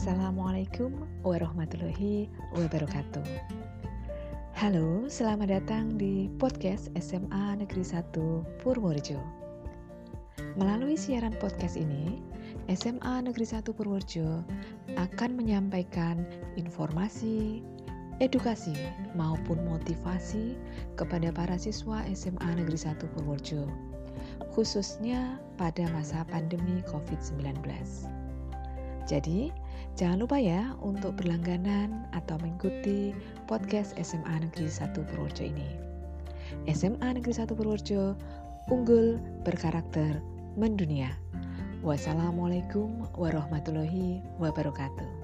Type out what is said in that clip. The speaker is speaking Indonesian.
Assalamualaikum warahmatullahi wabarakatuh. Halo, selamat datang di podcast SMA Negeri 1 Purworejo. Melalui siaran podcast ini, SMA Negeri 1 Purworejo akan menyampaikan informasi, edukasi maupun motivasi kepada para siswa SMA Negeri 1 Purworejo, khususnya pada masa pandemi COVID-19. Jadi, jangan lupa ya untuk berlangganan atau mengikuti podcast SMA Negeri 1 Purworejo ini. SMA Negeri 1 Purworejo unggul berkarakter mendunia. Wassalamualaikum warahmatullahi wabarakatuh.